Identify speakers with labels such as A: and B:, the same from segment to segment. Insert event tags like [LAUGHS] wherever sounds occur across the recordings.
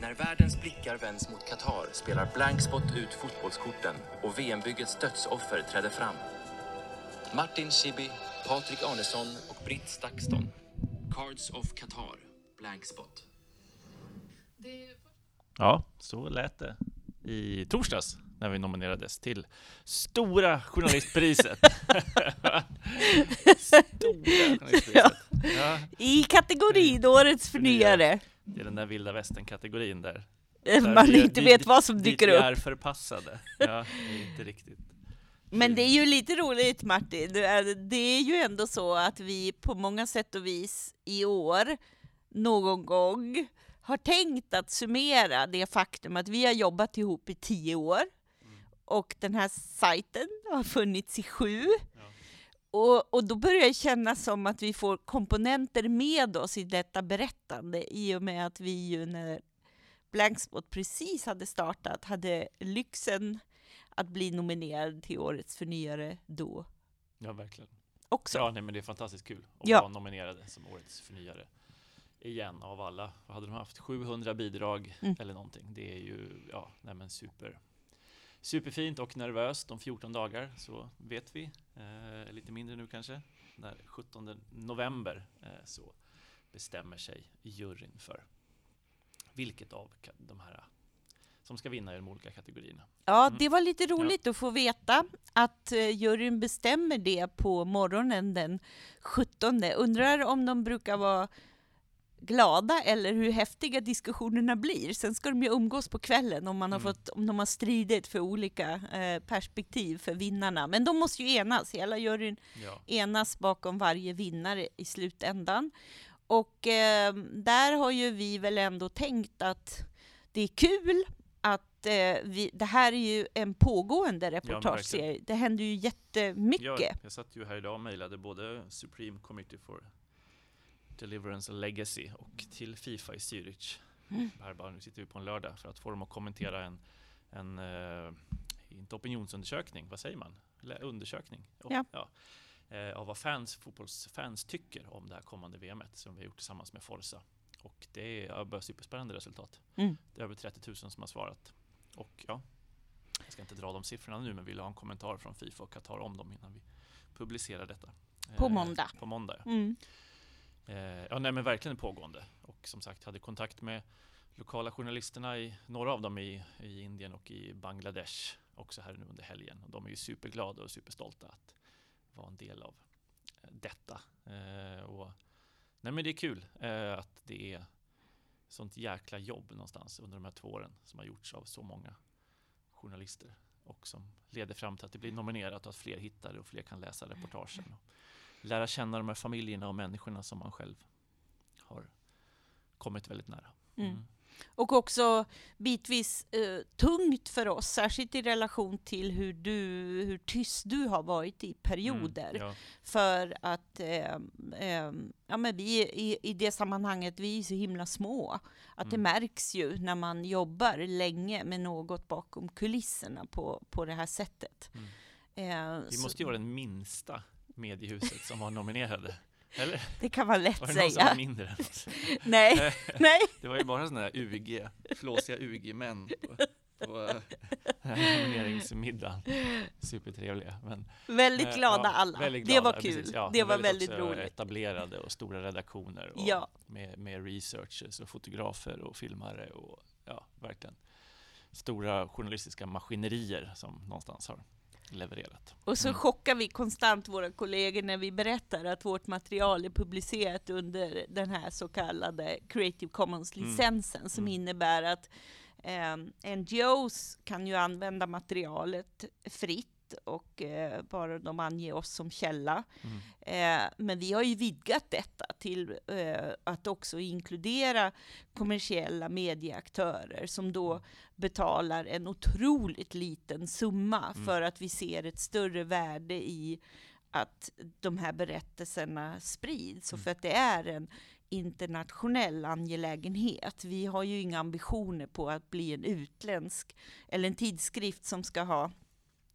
A: När världens blickar vänds mot Qatar spelar Blankspot ut fotbollskorten och VM-byggets dödsoffer träder fram. Martin Schibbye, Patrik Arnesson och Britt Stakston. Cards of Qatar, Blankspot.
B: Ja, så lät det i torsdags när vi nominerades till Stora Journalistpriset. [LAUGHS] Stora Journalistpriset. Ja,
C: I kategorin Årets förnyare.
B: Det är den där vilda västern-kategorin där.
C: Eh,
B: där
C: Man
B: vi-
C: inte
B: dit-
C: vet vad som
B: dit
C: dyker
B: vi
C: upp.
B: är förpassade. Ja, inte riktigt.
C: Men det är ju lite roligt Martin, Det är- ju ändå så att vi på många sätt och vis i år, någon gång, har tänkt att summera det faktum att vi har jobbat ihop i tio år och den här sajten har funnits i sju. Och, och då börjar det kännas som att vi får komponenter med oss i detta berättande i och med att vi ju när Blankspot precis hade startat hade lyxen att bli nominerad till Årets förnyare då
B: Ja, verkligen.
C: också.
B: Ja, nej, men det är fantastiskt kul att
C: Ja.
B: vara nominerade som Årets förnyare. Igen av alla. Vad hade de haft? 700 bidrag
C: Mm.
B: eller någonting. Det är ju, ja, nej men super. Superfint och nervöst om 14 dagar, så vet vi. Eh, lite mindre nu kanske. När 17 november eh, så bestämmer sig juryn för vilket av de här som ska vinna i de olika kategorierna.
C: Ja,
B: Mm.
C: det var lite roligt att få veta att eh, juryn bestämmer det på morgonen den 17. Undrar om de brukar vara glada eller hur häftiga diskussionerna blir. Sen ska de ju umgås på kvällen om, man har
B: Mm.
C: fått, om de har stridit för olika eh, perspektiv för vinnarna. Men de måste ju enas, hela juryn
B: Ja,
C: enas bakom varje vinnare i slutändan. Och eh, där har ju vi väl ändå tänkt att det är kul att eh, vi, det här är ju en pågående reportageserie. det händer ju jättemycket.
B: Jag, jag satt ju här idag och mejlade både Supreme Committee for Deliverance Legacy och till Fifa i Zürich.
C: Mm.
B: Här bara, nu sitter vi på en lördag för att få dem att kommentera en, en eh, inte opinionsundersökning, vad säger man? Undersökning?
C: Ja.
B: eh, av vad fans, fotbollsfans tycker om det här kommande VMet som vi har gjort tillsammans med Forza. Och det är ja, bara superspännande resultat.
C: Mm.
B: Det är över 30 000 som har svarat. Och ja, jag ska inte dra de siffrorna nu, men vill ha en kommentar från Fifa och Qatar om dem innan vi publicerar detta.
C: På
B: Eh,
C: måndag.
B: På måndag, ja.
C: Mm.
B: Eh, ja, nej, men verkligen pågående. Och som sagt, hade kontakt med lokala journalisterna, i, några av dem i, i Indien och i Bangladesh, också här nu under helgen. Och de är ju superglada och superstolta att vara en del av eh, detta. Eh, och, nej, men det är kul eh, att det är sånt jäkla jobb någonstans under de här två åren som har gjorts av så många journalister och som leder fram till att det blir nominerat och att fler hittar det och fler kan läsa reportagen. Och lära känna de här familjerna och människorna som man själv har kommit väldigt nära.
C: Mm. Och också bitvis eh, tungt för oss, särskilt i relation till hur, du, hur tyst du har varit i perioder.
B: Mm, ja.
C: För att eh, eh, ja, men vi i, i det sammanhanget, vi är så himla små. Att det
B: Mm.
C: märks ju när man jobbar länge med något bakom kulisserna på, på det här sättet.
B: Mm.
C: Eh,
B: Vi måste ju vara den minsta mediehuset som var nominerade. Eller?
C: det kan man lätt
B: Var det någon som var
C: säga.
B: mindre än oss? [LAUGHS]
C: Nej, [LAUGHS] nej.
B: Det var ju bara sådana där UG, flåsiga UG-män på, på eh, [LAUGHS] nomineringsmiddagen. Supertrevliga. Men,
C: Väldigt
B: eh,
C: glada
B: ja,
C: alla.
B: väldigt
C: det
B: glada,
C: var
B: ja,
C: kul.
B: precis. Ja,
C: det var väldigt
B: också
C: roligt.
B: etablerade och stora redaktioner och
C: Ja.
B: med, med researchers och fotografer och filmare och ja, verkligen stora journalistiska maskinerier som någonstans har levererat.
C: Och så
B: Mm.
C: chockar vi konstant våra kollegor när vi berättar att vårt material är publicerat under den här så kallade Creative Commons-licensen som
B: Mm.
C: innebär att eh, NGOs kan ju använda materialet fritt och eh, bara de anger oss som källa.
B: Mm.
C: Eh, men vi har ju vidgat detta till eh, att också inkludera kommersiella medieaktörer som då betalar en otroligt liten summa
B: Mm.
C: för att vi ser ett större värde i att de här berättelserna sprids och
B: Mm.
C: för att det är en internationell angelägenhet. Vi har ju inga ambitioner på att bli en utländsk eller en tidskrift som ska ha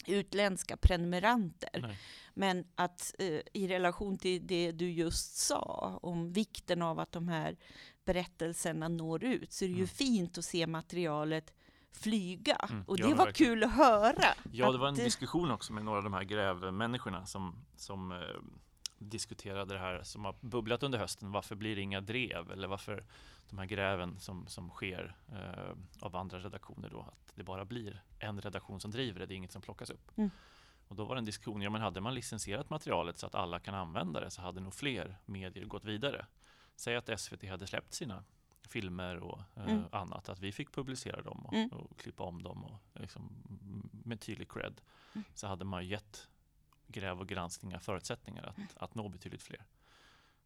C: utländska prenumeranter.
B: Nej.
C: Men att eh, i relation till det du just sa om vikten av att de här berättelserna når ut så är det ju
B: Mm.
C: fint att se materialet flyga.
B: Mm,
C: Och
B: ja,
C: det
B: men
C: var
B: verkligen.
C: kul att höra.
B: Ja, det var en
C: eh,
B: diskussion också med några av de här grävmänniskorna som, som eh, diskuterade det här som har bubblat under hösten. Varför blir det inga drev? Eller varför de här gräven som, som sker eh, av andra redaktioner då, att det bara blir en redaktion som driver det, det är inget som plockas upp.
C: Mm.
B: Och då var det en diskussion, ja men hade man licensierat materialet så att alla kan använda det så hade nog fler medier gått vidare. Säg att SVT hade släppt sina filmer och eh,
C: Mm.
B: annat, att vi fick publicera dem och,
C: Mm.
B: och klippa om dem och liksom, med tydlig cred
C: Mm.
B: så hade man gett gräv och granskningar förutsättningar att, att nå betydligt fler.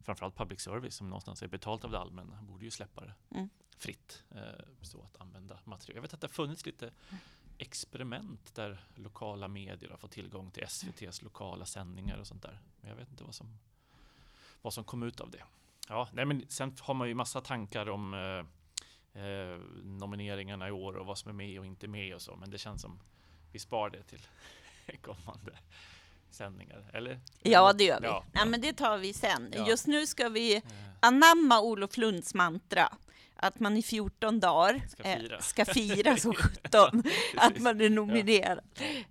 B: Framförallt public service som någonstans är betalt av det allmänna borde ju släppa det
C: Mm.
B: fritt eh, så att använda material. Jag vet att det har funnits lite experiment där lokala medier har fått tillgång till SVTs lokala sändningar och sånt där. Men jag vet inte vad som, vad som kom ut av det. Ja, nej men sen har man ju massa tankar om eh, eh, nomineringarna i år och vad som är med och inte med och så. Men det känns som vi spar det till [LAUGHS] kommande sändningar. Eller?
C: Ja, det gör vi.
B: Ja,
C: Ja, men det tar vi sen.
B: Ja.
C: Just nu ska vi
B: Eh,
C: anamma Olof Lunds mantra. Att man i 14 dagar
B: Ska
C: eh,
B: fira.
C: ska fira som [LAUGHS] 17. att man är nominerad.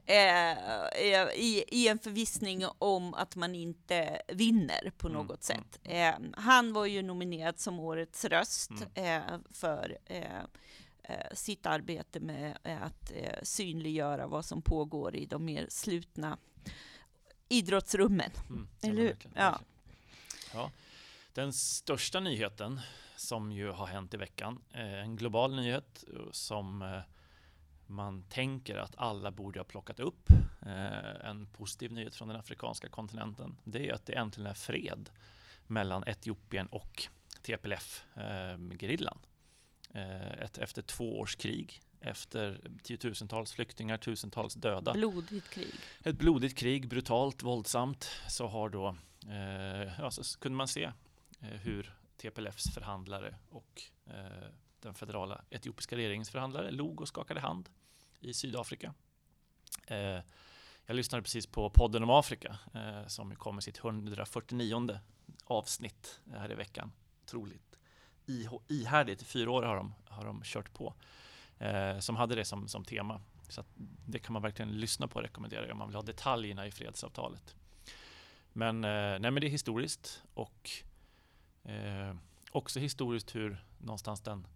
C: Eh, eh, i, I en förvissning om att man inte vinner på
B: Mm,
C: något sätt. Eh, han var ju nominerad som årets röst
B: Mm.
C: eh, för eh, eh, sitt arbete med eh, att eh, synliggöra vad som pågår i de mer slutna idrottsrummen.
B: Mm,
C: Eller hur?
B: verkligen,
C: Ja.
B: verkligen. ja. Den största nyheten som ju har hänt i veckan, eh, en global nyhet eh, som eh, man tänker att alla borde ha plockat upp. En positiv nyhet från den afrikanska kontinenten. Det är att det äntligen är fred mellan Etiopien och TPLF-gerillan. Efter två års krig, efter tiotusentals flyktingar, tusentals döda
C: Blodigt krig.
B: ett blodigt krig, brutalt, våldsamt, så har då eh, ja, så kunde man se eh, hur TPLFs förhandlare och eh, den federala etiopiska regeringens förhandlare log och skakade hand i Sydafrika. Eh, jag lyssnade precis på podden om Afrika eh, som kom med sitt 149 avsnitt här i veckan. Otroligt ih- ihärdigt, i fyra år har de, har de kört på. Eh, som hade det som, som tema. Så att det kan man verkligen lyssna på och rekommendera om man vill ha detaljerna i fredsavtalet. Men, eh, nej, men det är historiskt och eh, också historiskt hur någonstans den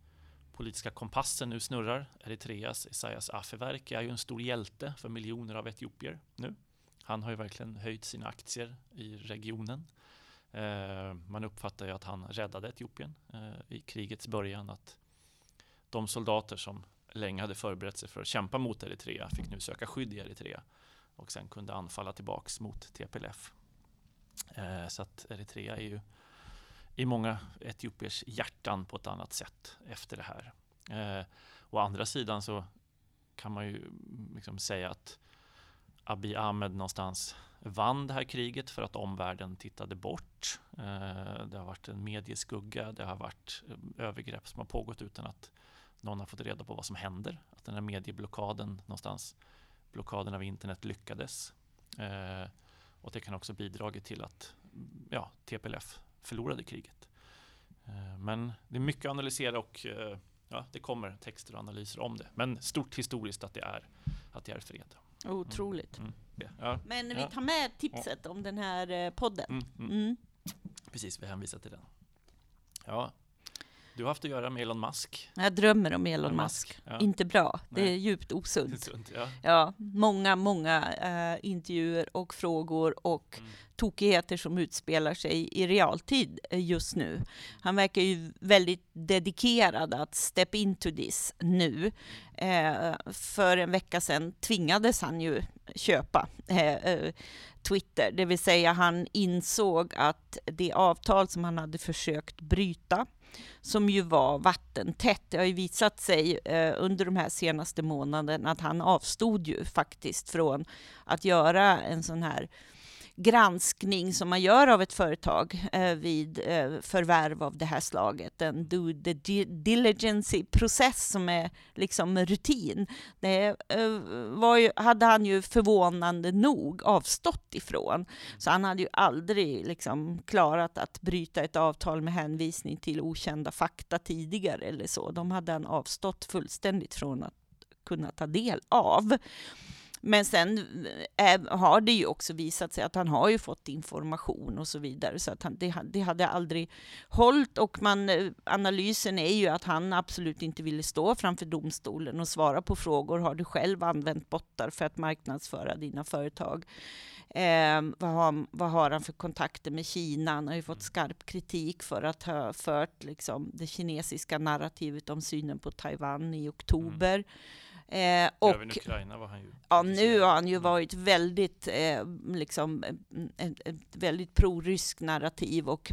B: politiska kompassen nu snurrar. Eritreas Isaias Afewerki är ju en stor hjälte för miljoner av etiopier nu. Han har ju verkligen höjt sina aktier i regionen. Eh, man uppfattar ju att han räddade Etiopien eh, i krigets början. Att de soldater som länge hade förberett sig för att kämpa mot Eritrea fick nu söka skydd i Eritrea och sen kunde anfalla tillbaks mot TPLF. Eh, så att Eritrea är ju i många etiopiers hjärtan på ett annat sätt efter det här. Eh, å andra sidan så kan man ju mm, liksom säga att Abiy Ahmed någonstans vann det här kriget för att omvärlden tittade bort. Eh, det har varit en medieskugga, det har varit eh, övergrepp som har pågått utan att någon har fått reda på vad som händer. Att den här medieblockaden någonstans, blockaden av internet lyckades. Eh, och det kan också bidragit till att ja, TPLF förlorade kriget. Eh, men det är mycket att analysera och eh, ja, det kommer texter och analyser om det. Men stort historiskt att det är, att det är fred.
C: Otroligt.
B: Mm. Ja,
C: Men vi tar med tipset om den här eh, podden.
B: mm, mm.
C: Mm.
B: Precis, vi hänvisar till den. Ja, du har haft att göra med Elon Musk.
C: Jag drömmer om Elon
B: Elon
C: Musk.
B: Musk, ja.
C: Inte bra. Det är djupt osunt.
B: sunt, ja.
C: Ja, många, många eh, intervjuer och frågor och
B: Mm.
C: tokigheter som utspelar sig i realtid eh, just nu. Han verkar ju väldigt dedikerad att step into this nu. Eh, för en vecka sedan tvingades han ju köpa eh, eh, Twitter, det vill säga han insåg att det avtal som han hade försökt bryta som ju var vattentätt. Det har ju visat sig eh, under de här senaste månaderna att han avstod ju faktiskt från att göra en sån här granskning som man gör av ett företag eh, vid eh, förvärv av det här slaget. En due diligence-process som är liksom rutin. Det eh, var ju, hade han ju förvånande nog avstått ifrån. Så han hade ju aldrig liksom klarat att bryta ett avtal med hänvisning till okända fakta tidigare eller så. De hade han avstått fullständigt från att kunna ta del av. Men sen är, har det ju också visat sig att han har ju fått information och så vidare, så att han, det, det hade aldrig hållit. Och man, eh, analysen är ju att han absolut inte ville stå framför domstolen och svara på frågor. Har du själv använt bottar för att marknadsföra dina företag? Eh, vad, har, vad har han för kontakter med Kina? Han har ju fått skarp kritik för att ha fört liksom, det kinesiska narrativet om synen på Taiwan i oktober. Mm.
B: Eh, och, Även Ukraina var han ju.
C: Ja, nu har han ju varit väldigt, eh, liksom, ett, ett väldigt prorysk narrativ och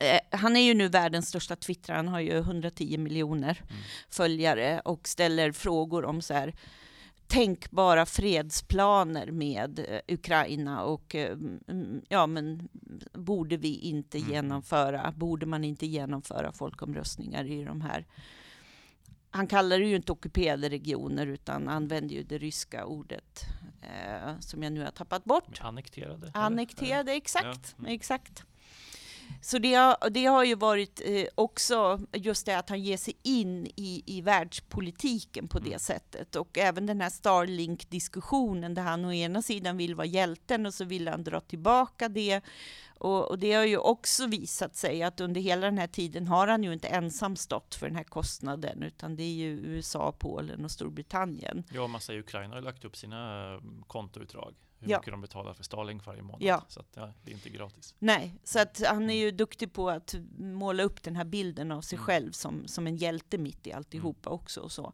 C: eh, han är ju nu världens största twittrare, han har ju 110 miljoner mm. följare och ställer frågor om så här tänkbara fredsplaner med eh, Ukraina och eh, ja, men borde vi inte mm. genomföra, borde man inte genomföra folkomröstningar i de här han kallar det ju inte ockuperade regioner utan använder ju det ryska ordet eh, som jag nu har tappat bort.
B: Annekterade?
C: Annekterade, exakt. Ja. Mm. exakt. Så det har, det har ju varit eh, också just det att han ger sig in i, i världspolitiken på mm. det sättet. Och även den här Starlink-diskussionen där han å ena sidan vill vara hjälten och så vill han dra tillbaka det. Och, och, det har ju också visat sig att under hela den här tiden har han ju inte ensam stått för den här kostnaden, utan det är ju USA, Polen och Storbritannien.
B: Ja, massa i Ukraina har lagt upp sina eh, kontoutdrag hur ja. mycket de betalar för Starlink varje månad.
C: Ja.
B: Så att, ja, det är inte gratis.
C: Nej, så att han är ju duktig på att måla upp den här bilden av sig mm. själv som, som en hjälte mitt i alltihopa mm. också. Och så.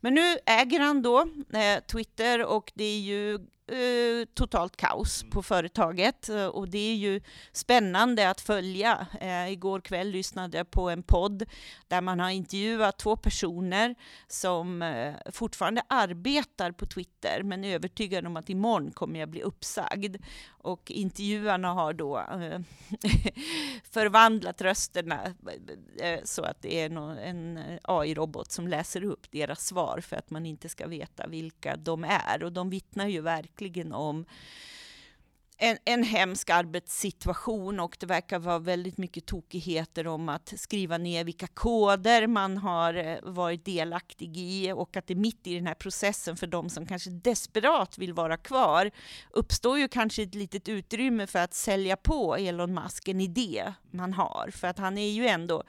C: Men nu äger han då eh, Twitter och det är ju eh, totalt kaos mm. på företaget eh, och det är ju spännande att följa. Eh, igår kväll lyssnade jag på en podd där man har intervjuat två personer som eh, fortfarande arbetar på Twitter men är övertygade om att imorgon kommer jag bli uppsagd. Och intervjuarna har då eh, [LAUGHS] förvandlat rösterna eh, så att det är en AI-robot som läser upp deras svar för att man inte ska veta vilka de är. Och de vittnar ju verkligen om en, en hemsk arbetssituation och det verkar vara väldigt mycket tokigheter om att skriva ner vilka koder man har eh, varit delaktig i och att det mitt i den här processen för de som kanske desperat vill vara kvar uppstår ju kanske ett litet utrymme för att sälja på Elon Musk en idé man har. För att han är ju ändå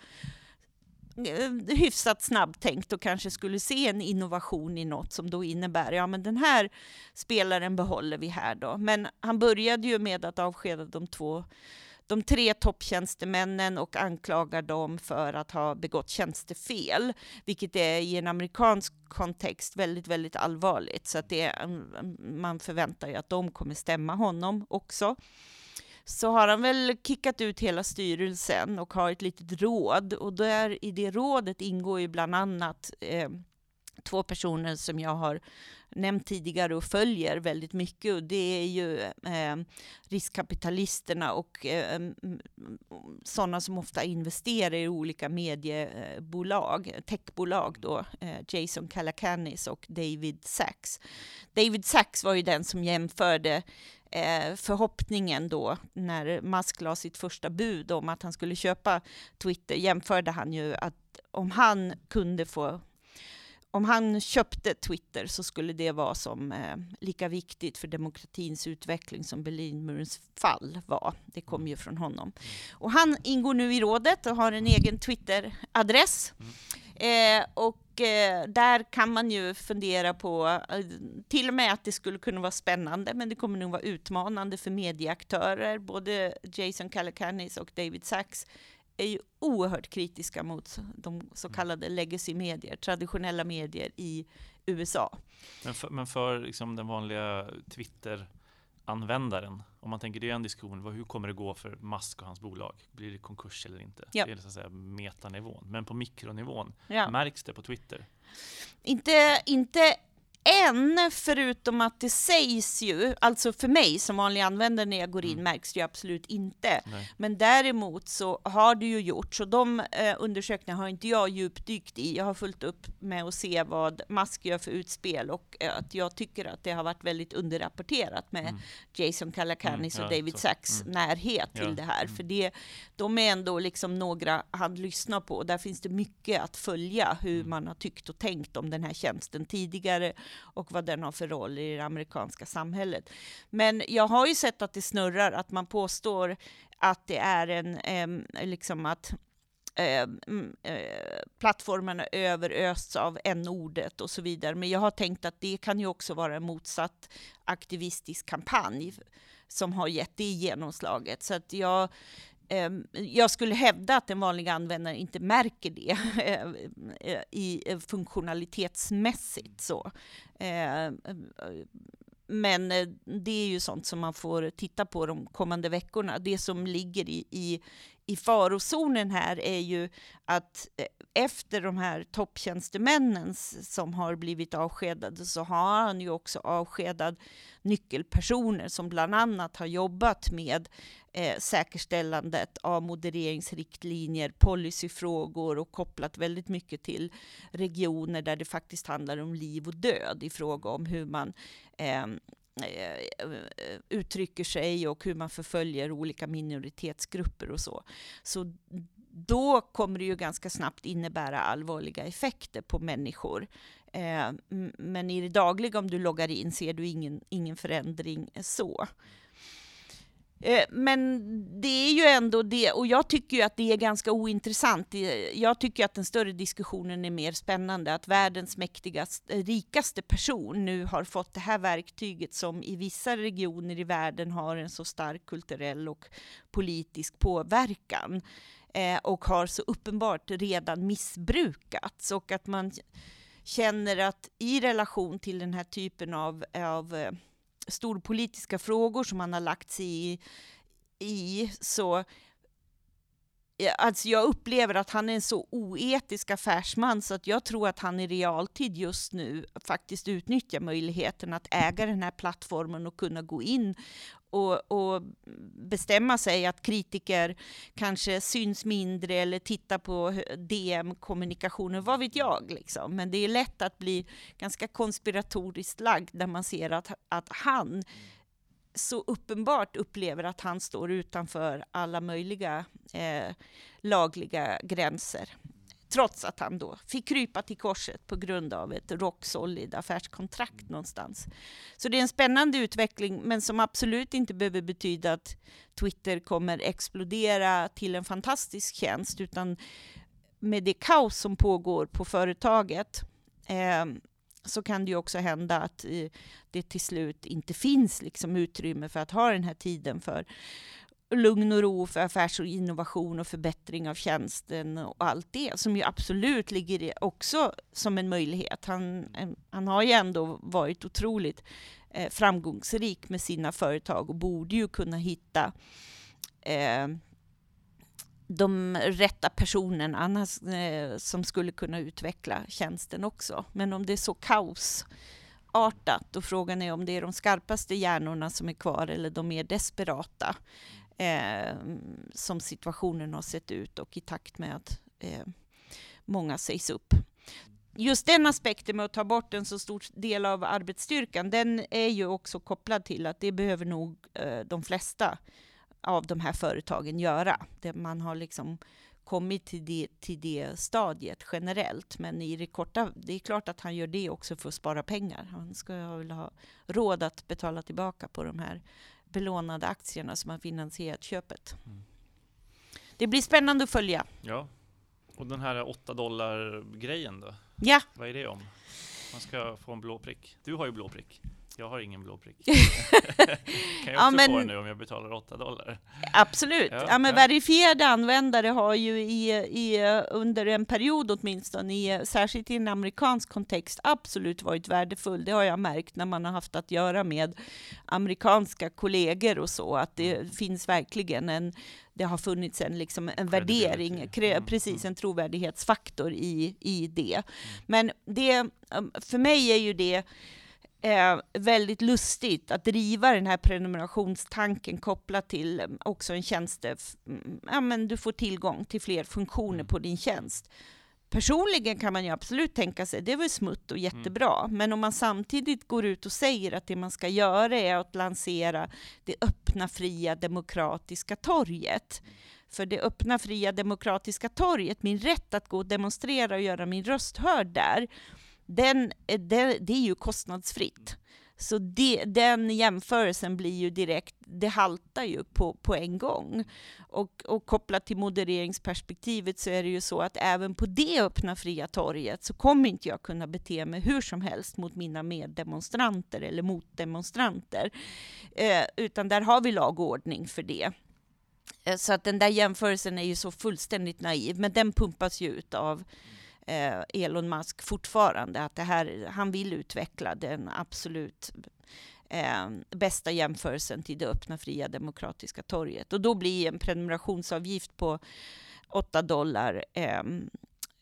C: Eh, hyfsat snabbtänkt och kanske skulle se en innovation i något som då innebär, ja men den här spelaren behåller vi här då. Men han började ju med att avskeda de två de tre topptjänstemännen och anklagar dem för att ha begått tjänstefel, vilket är i en amerikansk kontext väldigt, väldigt allvarligt. Så att det, mm, mm, man förväntar ju att de kommer stämma honom också så har han väl kickat ut hela styrelsen och har ett litet råd och där i det rådet ingår ju bland annat eh, två personer som jag har nämnt tidigare och följer väldigt mycket och det är ju eh, riskkapitalisterna och eh, sådana som ofta investerar i olika mediebolag, techbolag då, eh, Jason Calacanis och David Sachs. David Sachs var ju den som jämförde eh, förhoppningen då, när Musk la sitt första bud om att han skulle köpa Twitter, jämförde han ju att om han kunde få om han köpte Twitter så skulle det vara som eh, lika viktigt för demokratins utveckling som Berlinmurens fall var. Det kom ju från honom. Och han ingår nu i rådet och har en egen Twitter-adress. Eh, och eh, där kan man ju fundera på, eh, till och med att det skulle kunna vara spännande, men det kommer nog vara utmanande för medieaktörer. Både Jason Calacanis och David Sachs är ju oerhört kritiska mot de så kallade legacy-medier, traditionella medier i USA.
B: Men för, men för liksom den vanliga Twitter användaren. Om man tänker det är en diskussion, hur kommer det gå för Musk och hans bolag? Blir det konkurs eller inte? Ja. Det är så att säga metanivån. Men på mikronivån, ja. märks det på Twitter?
C: Inte, inte än, förutom att det sägs ju, alltså för mig som vanlig användare när jag går in,
B: Mm.
C: märks det ju absolut inte.
B: Nej.
C: Men däremot så har det ju gjorts, och de eh, undersökningarna har inte jag djupdykt i. Jag har fullt upp med att se vad Musk gör för utspel och eh, att jag tycker att det har varit väldigt underrapporterat med
B: Mm.
C: Jason Calacanis
B: Mm,
C: och
B: ja,
C: David
B: så.
C: Sachs
B: Mm.
C: närhet till
B: Ja,
C: det här.
B: mm.
C: För det, de är ändå liksom några han lyssnar på. Där finns det mycket att följa hur
B: Mm.
C: man har tyckt och tänkt om den här tjänsten tidigare och vad den har för roll i det amerikanska samhället. Men jag har ju sett att det snurrar, att man påstår att det är en, eh, liksom att mm, eh, eh, plattformarna överösts av n-ordet och så vidare. Men jag har tänkt att det kan ju också vara en motsatt aktivistisk kampanj som har gett det genomslaget. Så att jag, Ehm, jag skulle hävda att den vanliga användaren inte märker det [LAUGHS] eh, i eh, funktionalitetsmässigt. Så. Ehm, men eh, det är ju sånt som man får titta på de kommande veckorna. Det som ligger i, i, i farozonen här är ju att eh, efter de här topptjänstemännen som har blivit avskedade så har han ju också avskedat nyckelpersoner som bland annat har jobbat med eh, säkerställandet av modereringsriktlinjer, policyfrågor och kopplat väldigt mycket till regioner där det faktiskt handlar om liv och död i fråga om hur man eh, Eh, eh, uttrycker sig och hur man förföljer olika minoritetsgrupper och så. Så då kommer det ju ganska snabbt innebära allvarliga effekter på människor. Eh, men i det dagliga, om du loggar in, ser du ingen, ingen förändring så. Eh, men det är ju ändå det, och jag tycker ju att det är ganska ointressant. Eh, jag tycker att den större diskussionen är mer spännande, att världens mäktigaste, eh, rikaste person nu har fått det här verktyget som i vissa regioner i världen har en så stark kulturell och politisk påverkan och har så uppenbart redan missbrukats och att man känner att i relation till den här typen av, av storpolitiska frågor som man har lagt sig i, i så Alltså jag upplever att han är en så oetisk affärsman så att jag tror att han i realtid just nu faktiskt utnyttjar möjligheten att äga den här plattformen och kunna gå in och, och bestämma sig att kritiker kanske syns mindre eller tittar på DM-kommunikationen, vad vet jag liksom. Men det är lätt att bli ganska konspiratoriskt lagd när man ser att, att han så uppenbart upplever att han står utanför alla möjliga eh, lagliga gränser. Trots att han då fick krypa till korset på grund av ett rock solid affärskontrakt någonstans. Så det är en spännande utveckling, men som absolut inte behöver betyda att Twitter kommer explodera till en fantastisk tjänst, utan med det kaos som pågår på företaget eh, så kan det ju också hända att eh, det till slut inte finns liksom utrymme för att ha den här tiden för lugn och ro för affärs och innovation och förbättring av tjänsten och allt det som ju absolut ligger också som en möjlighet. Han, han har ju ändå varit otroligt eh, framgångsrik med sina företag och borde ju kunna hitta eh, de rätta personerna annars, eh, som skulle kunna utveckla tjänsten också. Men om det är så kaosartat och frågan är om det är de skarpaste hjärnorna som är kvar eller de mer desperata eh, som situationen har sett ut och i takt med att eh, många sägs upp. Just den aspekten med att ta bort en så stor del av arbetsstyrkan, den är ju också kopplad till att det behöver nog eh, de flesta av de här företagen göra. Det man har liksom kommit till det, till det stadiet generellt. Men i det korta, det är klart att han gör det också för att spara pengar. Han ska väl ha råd att betala tillbaka på de här belånade aktierna som har finansierat köpet.
B: Mm.
C: Det blir spännande att följa.
B: Ja. Och den här 8 dollar grejen då?
C: Ja,
B: Vad är det om? Man ska få en blå prick. Du har ju blå prick. Jag har ingen blå prick. [LAUGHS] kan jag
C: Ja,
B: också
C: men-
B: få nu om jag betalar 8 dollar?
C: Absolut.
B: Ja,
C: Ja, men
B: ja.
C: verifierade användare har ju i, i, under en period åtminstone, i, särskilt i en amerikansk kontext, absolut varit värdefull. Det har jag märkt när man har haft att göra med amerikanska kollegor och så, att det
B: Mm.
C: finns verkligen en det har funnits en, liksom, en värdering, kre,
B: Mm,
C: precis
B: mm.
C: en trovärdighetsfaktor i, i det. Men det, um, för mig är ju det eh, väldigt lustigt att driva den här prenumerationstanken kopplat till eh, också en tjänste, mm, ja men du får tillgång till fler funktioner
B: Mm.
C: på din tjänst. Personligen kan man ju absolut tänka sig, det är väl smutt och jättebra, men om man samtidigt går ut och säger att det man ska göra är att lansera det öppna, fria, demokratiska torget. För det öppna, fria, demokratiska torget, min rätt att gå och demonstrera och göra min röst hörd där, den, eh, det, det är ju kostnadsfritt. Så det, den jämförelsen blir ju direkt, det haltar ju på, på en gång. Och, och kopplat till modereringsperspektivet så är det ju så att även på det öppna fria torget så kommer inte jag kunna bete mig hur som helst mot mina meddemonstranter eller motdemonstranter. Eh, utan där har vi lagordning för det. Eh, Så att den där jämförelsen är ju så fullständigt naiv, men den pumpas ju ut av Eh, Elon Musk fortfarande, att det här, han vill utveckla den absolut eh, bästa jämförelsen till det öppna, fria, demokratiska torget. Och då blir en prenumerationsavgift på 8 dollar ehm,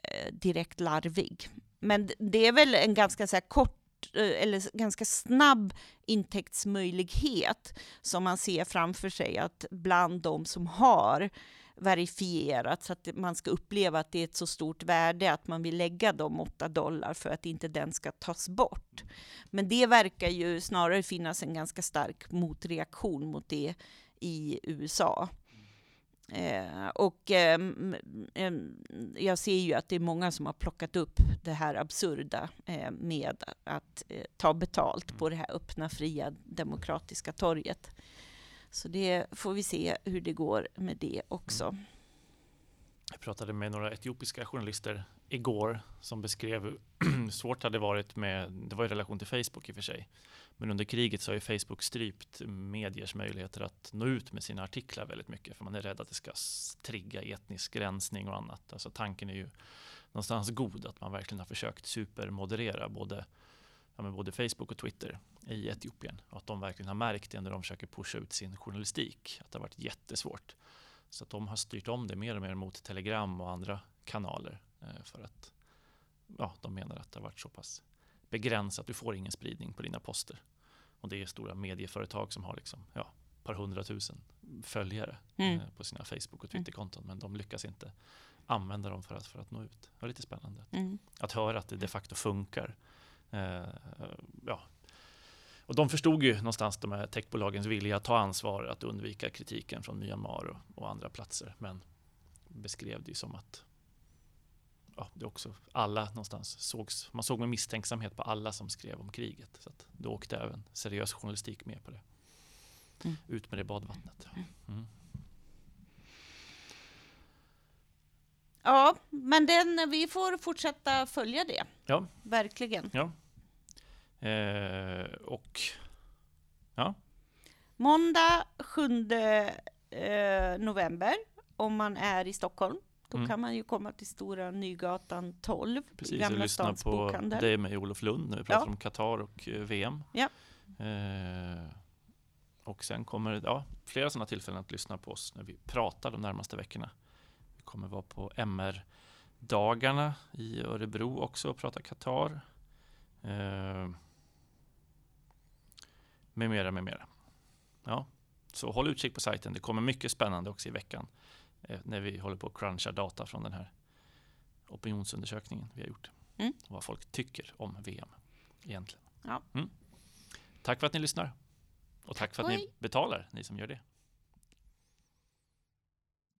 C: eh, direkt larvig. Men det är väl en ganska så här kort eh, eller ganska snabb intäktsmöjlighet som man ser framför sig att bland de som har verifierat så att man ska uppleva att det är ett så stort värde att man vill lägga de 8 dollar för att inte den ska tas bort. Men det verkar ju snarare finnas en ganska stark motreaktion mot det i USA. Eh, och em, jag ser ju att det är många som har plockat upp det här absurda eh, med att eh, ta betalt på det här öppna, fria, demokratiska torget. Så det får vi se hur det går med det också. Mm.
B: Jag pratade med några etiopiska journalister igår som beskrev hur [CLEARS THROAT] svårt det hade varit med, det var i relation till Facebook i och för sig, men under kriget så har ju Facebook strypt mediers möjligheter att nå ut med sina artiklar väldigt mycket, för man är rädd att det ska trigga etnisk rensning och annat. Alltså tanken är ju någonstans god, att man verkligen har försökt supermoderera både, ja, men både Facebook och Twitter i Etiopien och att de verkligen har märkt det när de försöker pusha ut sin journalistik, att det har varit jättesvårt. Så att de har styrt om det mer och mer mot Telegram och andra kanaler eh, för att ja, de menar att det har varit så pass begränsat. Du får ingen spridning på dina poster. Och det är stora medieföretag som har liksom, ja, par hundratusen följare
C: Mm.
B: eh, på sina Facebook och Twitterkonton. Men de lyckas inte använda dem för att, för att nå ut. Det var lite spännande
C: Mm.
B: att höra att det de facto funkar. Eh, ja. Och de förstod ju någonstans de här techbolagens vilja att ta ansvar, att undvika kritiken från Myanmar och, och andra platser. Men beskrev det ju som att ja, det också alla någonstans sågs, man såg med misstänksamhet på alla som skrev om kriget. Så att då åkte även seriös journalistik med på det.
C: Mm.
B: Ut med det badvattnet. Mm.
C: Ja, men den, vi får fortsätta följa det.
B: Ja.
C: Verkligen.
B: Eh, och
C: Måndag 7 eh, november, om man är i Stockholm, då
B: Mm.
C: kan man ju komma till Stora Nygatan 12 i
B: Precis, jag
C: Gamla
B: lyssnar
C: stans
B: på
C: bokhandel.
B: dig med Olof Lund när vi pratar
C: Ja.
B: om Qatar och eh, VM.
C: Ja.
B: Eh, och sen kommer det ja, flera sådana tillfällen att lyssna på oss när vi pratar de närmaste veckorna. Vi kommer vara på MR-dagarna i Örebro också och prata Qatar. Eh, med mera, med mera. Ja, så håll utkik på sajten. Det kommer mycket spännande också i veckan eh, när vi håller på att cruncha data från den här opinionsundersökningen vi har gjort.
C: Mm.
B: Vad folk tycker om VM egentligen.
C: Ja.
B: Mm. Tack för att ni lyssnar. Och tack för att ni
C: Hej.
B: betalar, ni som gör det.